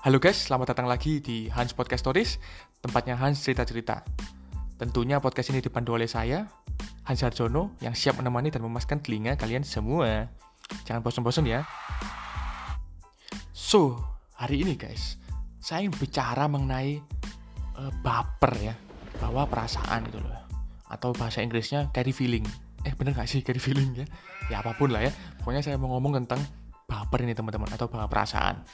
Halo guys, selamat datang lagi di Hans Podcast Stories, tempatnya Hans cerita-cerita. Tentunya podcast ini dipandu oleh saya, Hans Harjono, yang siap menemani dan memaskan telinga kalian semua. Jangan bosan-bosan ya. So, hari ini guys, saya ingin bicara mengenai uh, baper ya, bahwa perasaan itu loh. Atau bahasa Inggrisnya carry feeling. Eh bener gak sih carry feeling ya? Ya apa pun lah ya. Pokoknya saya mau ngomong tentang baper ini teman-teman atau bahwa perasaan.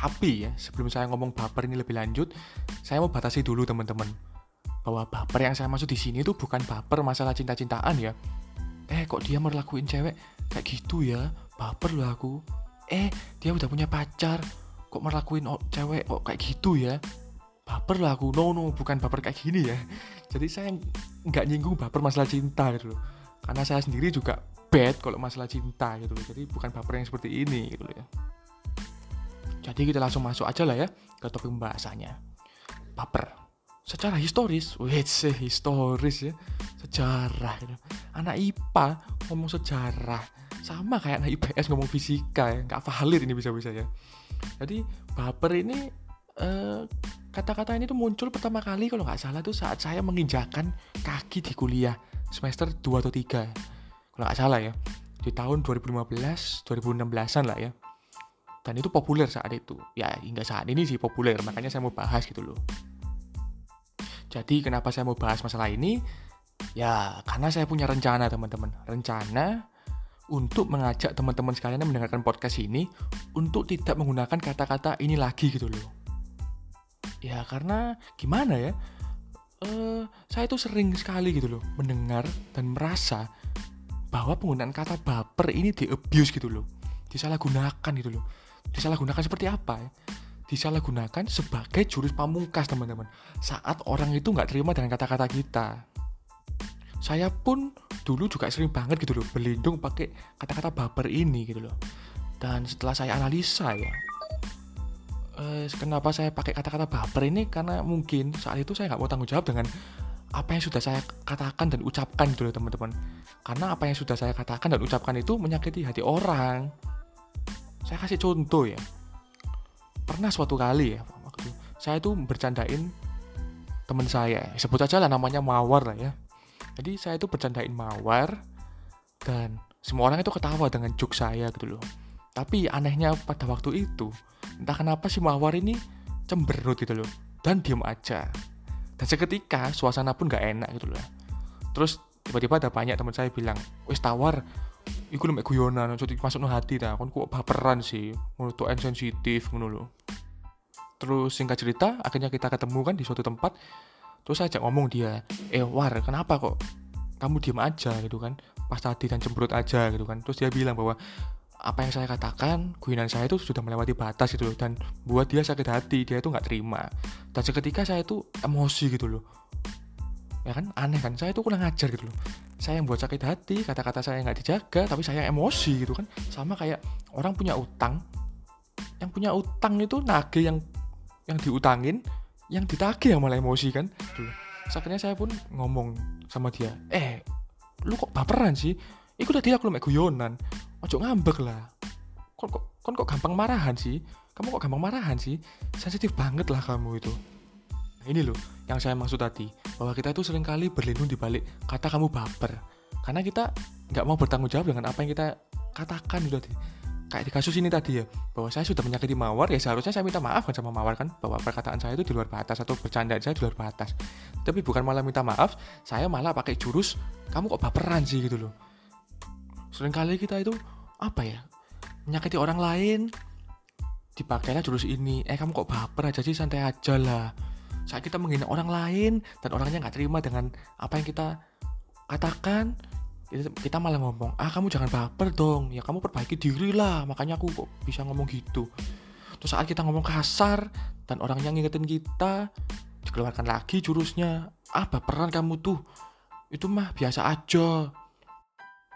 Tapi ya, sebelum saya ngomong baper ini lebih lanjut, saya mau batasi dulu teman-teman. Bahwa baper yang saya maksud di sini itu bukan baper masalah cinta-cintaan ya. Eh, kok dia merlakuin cewek kayak gitu ya? Baper loh aku. Eh, dia udah punya pacar. Kok merlakuin cewek kok kayak gitu ya? Baper loh aku. No, no, bukan baper kayak gini ya. Jadi saya nggak nyinggung baper masalah cinta gitu loh. Karena saya sendiri juga bad kalau masalah cinta gitu loh. Jadi bukan baper yang seperti ini gitu loh ya. Jadi kita langsung masuk aja lah ya ke topik pembahasannya. Baper. Secara historis, wait sih historis ya, sejarah. Gitu. Anak IPA ngomong sejarah, sama kayak anak IPS ngomong fisika ya, nggak valid ini bisa-bisa ya. Jadi baper ini eh, kata-kata ini tuh muncul pertama kali kalau nggak salah tuh saat saya menginjakan kaki di kuliah semester 2 atau 3 kalau nggak salah ya di tahun 2015 2016an lah ya dan itu populer saat itu. Ya hingga saat ini sih populer makanya saya mau bahas gitu loh. Jadi kenapa saya mau bahas masalah ini? Ya karena saya punya rencana teman-teman. Rencana untuk mengajak teman-teman sekalian yang mendengarkan podcast ini untuk tidak menggunakan kata-kata ini lagi gitu loh. Ya karena gimana ya? Uh, saya itu sering sekali gitu loh mendengar dan merasa bahwa penggunaan kata baper ini di abuse gitu loh disalahgunakan gitu loh disalahgunakan seperti apa ya? Disalahgunakan sebagai jurus pamungkas teman-teman. Saat orang itu nggak terima dengan kata-kata kita. Saya pun dulu juga sering banget gitu loh berlindung pakai kata-kata baper ini gitu loh. Dan setelah saya analisa ya, eh, kenapa saya pakai kata-kata baper ini karena mungkin saat itu saya nggak mau tanggung jawab dengan apa yang sudah saya katakan dan ucapkan gitu loh teman-teman. Karena apa yang sudah saya katakan dan ucapkan itu menyakiti hati orang saya kasih contoh ya. Pernah suatu kali ya waktu saya itu bercandain teman saya. Sebut aja lah namanya mawar lah ya. Jadi saya itu bercandain mawar dan semua orang itu ketawa dengan joke saya gitu loh. Tapi anehnya pada waktu itu entah kenapa si mawar ini cemberut gitu loh dan diem aja. Dan seketika suasana pun gak enak gitu loh. Terus tiba-tiba ada banyak teman saya bilang wes tawar iku mek guyonan masuk no hati dah kon kok baperan sih. Ngono tuh sensitif ngono lo terus singkat cerita akhirnya kita ketemu kan di suatu tempat. Terus saya ajak ngomong dia eh war kenapa kok kamu diem aja? Gitu kan. Pas tadi dan cemberut aja gitu kan. Terus dia bilang bahwa apa yang saya katakan guyonan saya itu sudah melewati batas gitu loh. Dan buat dia sakit hati dia itu nggak terima. Dan seketika saya itu emosi gitu loh. Ya kan aneh kan. Saya itu kurang ajar gitu loh saya yang buat sakit hati kata-kata saya nggak dijaga tapi saya emosi gitu kan. Sama kayak orang punya utang. Yang punya utang itu nage yang yang diutangin yang ditagih yang malah emosi kan. Gitu. akhirnya saya pun ngomong sama dia eh lu kok baperan sih? Iku tadi aku mek guyonan. Ojo ngambek lah. Kok kok kok gampang marahan sih? Kamu kok gampang marahan sih? Sensitif banget lah kamu itu Nah, ini loh yang saya maksud tadi bahwa kita itu sering kali berlindung di balik kata kamu baper. Karena kita nggak mau bertanggung jawab dengan apa yang kita katakan gitu kayak di kasus ini tadi ya bahwa saya sudah menyakiti mawar ya seharusnya saya minta maaf kan sama mawar kan bahwa perkataan saya itu di luar batas atau bercanda saya di luar batas. Tapi bukan malah minta maaf saya malah pakai jurus kamu kok baperan sih? gitu loh. Seringkali kita itu apa ya menyakiti orang lain dipakailah jurus ini eh kamu kok baper aja sih santai aja lah saat kita menghina orang lain dan orangnya nggak terima dengan apa yang kita katakan kita malah ngomong ah kamu jangan baper dong. Ya kamu perbaiki diri lah. Makanya aku kok bisa ngomong gitu. Terus saat kita ngomong kasar dan orangnya ngingetin kita dikeluarkan lagi jurusnya ah baperan kamu tuh. Itu mah biasa aja.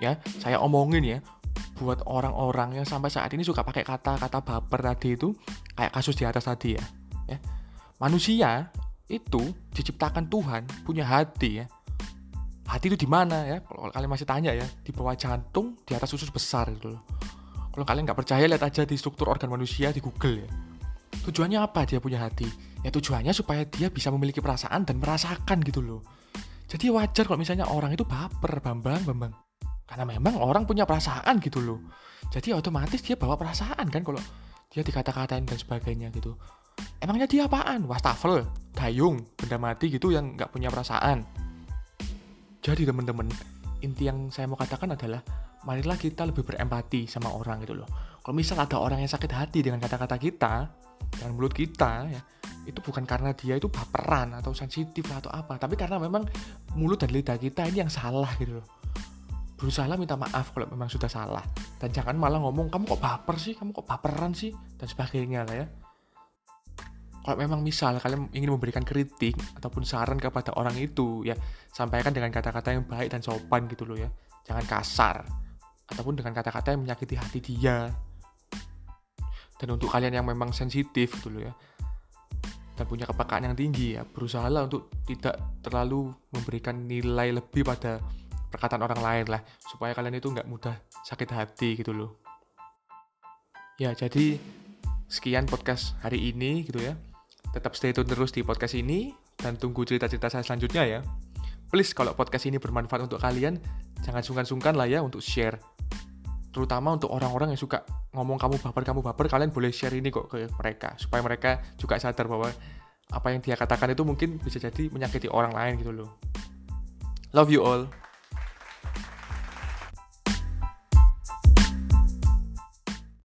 Ya saya omongin ya buat orang-orang yang sampai saat ini suka pakai kata-kata baper tadi itu kayak kasus di atas tadi ya ya. Manusia itu diciptakan Tuhan punya hati ya. Hati itu di mana ya? Kalau kalian masih tanya ya di bawah jantung di atas usus besar itu loh. Kalau kalian nggak percaya lihat aja di struktur organ manusia di Google ya. Tujuannya apa dia punya hati? Ya tujuannya supaya dia bisa memiliki perasaan dan merasakan gitu loh. Jadi wajar kalau misalnya orang itu baper bambang bambang. Karena memang orang punya perasaan gitu loh. Jadi otomatis dia bawa perasaan kan kalau dia dikata-katain dan sebagainya gitu emangnya dia apaan? Wastafel dayung benda mati gitu yang nggak punya perasaan. Jadi temen-temen inti yang saya mau katakan adalah marilah kita lebih berempati sama orang gitu loh. Kalau misal ada orang yang sakit hati dengan kata-kata kita dengan mulut kita ya itu bukan karena dia itu baperan atau sensitif atau apa tapi karena memang mulut dan lidah kita ini yang salah gitu loh. Berusaha minta maaf kalau memang sudah salah. Dan jangan malah ngomong kamu kok baper sih? Kamu kok baperan sih? Dan sebagainya lah ya kalau memang misal kalian ingin memberikan kritik ataupun saran kepada orang itu ya sampaikan dengan kata-kata yang baik dan sopan gitu loh ya. Jangan kasar. Ataupun dengan kata-kata yang menyakiti hati dia. Dan untuk kalian yang memang sensitif gitu loh ya dan punya kepekaan yang tinggi ya berusahalah untuk tidak terlalu memberikan nilai lebih pada perkataan orang lain lah. Supaya kalian itu nggak mudah sakit hati gitu loh. Ya jadi sekian podcast hari ini gitu ya Tetap stay tune terus di podcast ini dan tunggu cerita-cerita saya selanjutnya ya. Please kalau podcast ini bermanfaat untuk kalian, jangan sungkan-sungkan lah ya untuk share. Terutama untuk orang-orang yang suka ngomong kamu baper, kamu baper, kalian boleh share ini kok ke mereka. Supaya mereka juga sadar bahwa apa yang dia katakan itu mungkin bisa jadi menyakiti orang lain gitu loh. Love you all.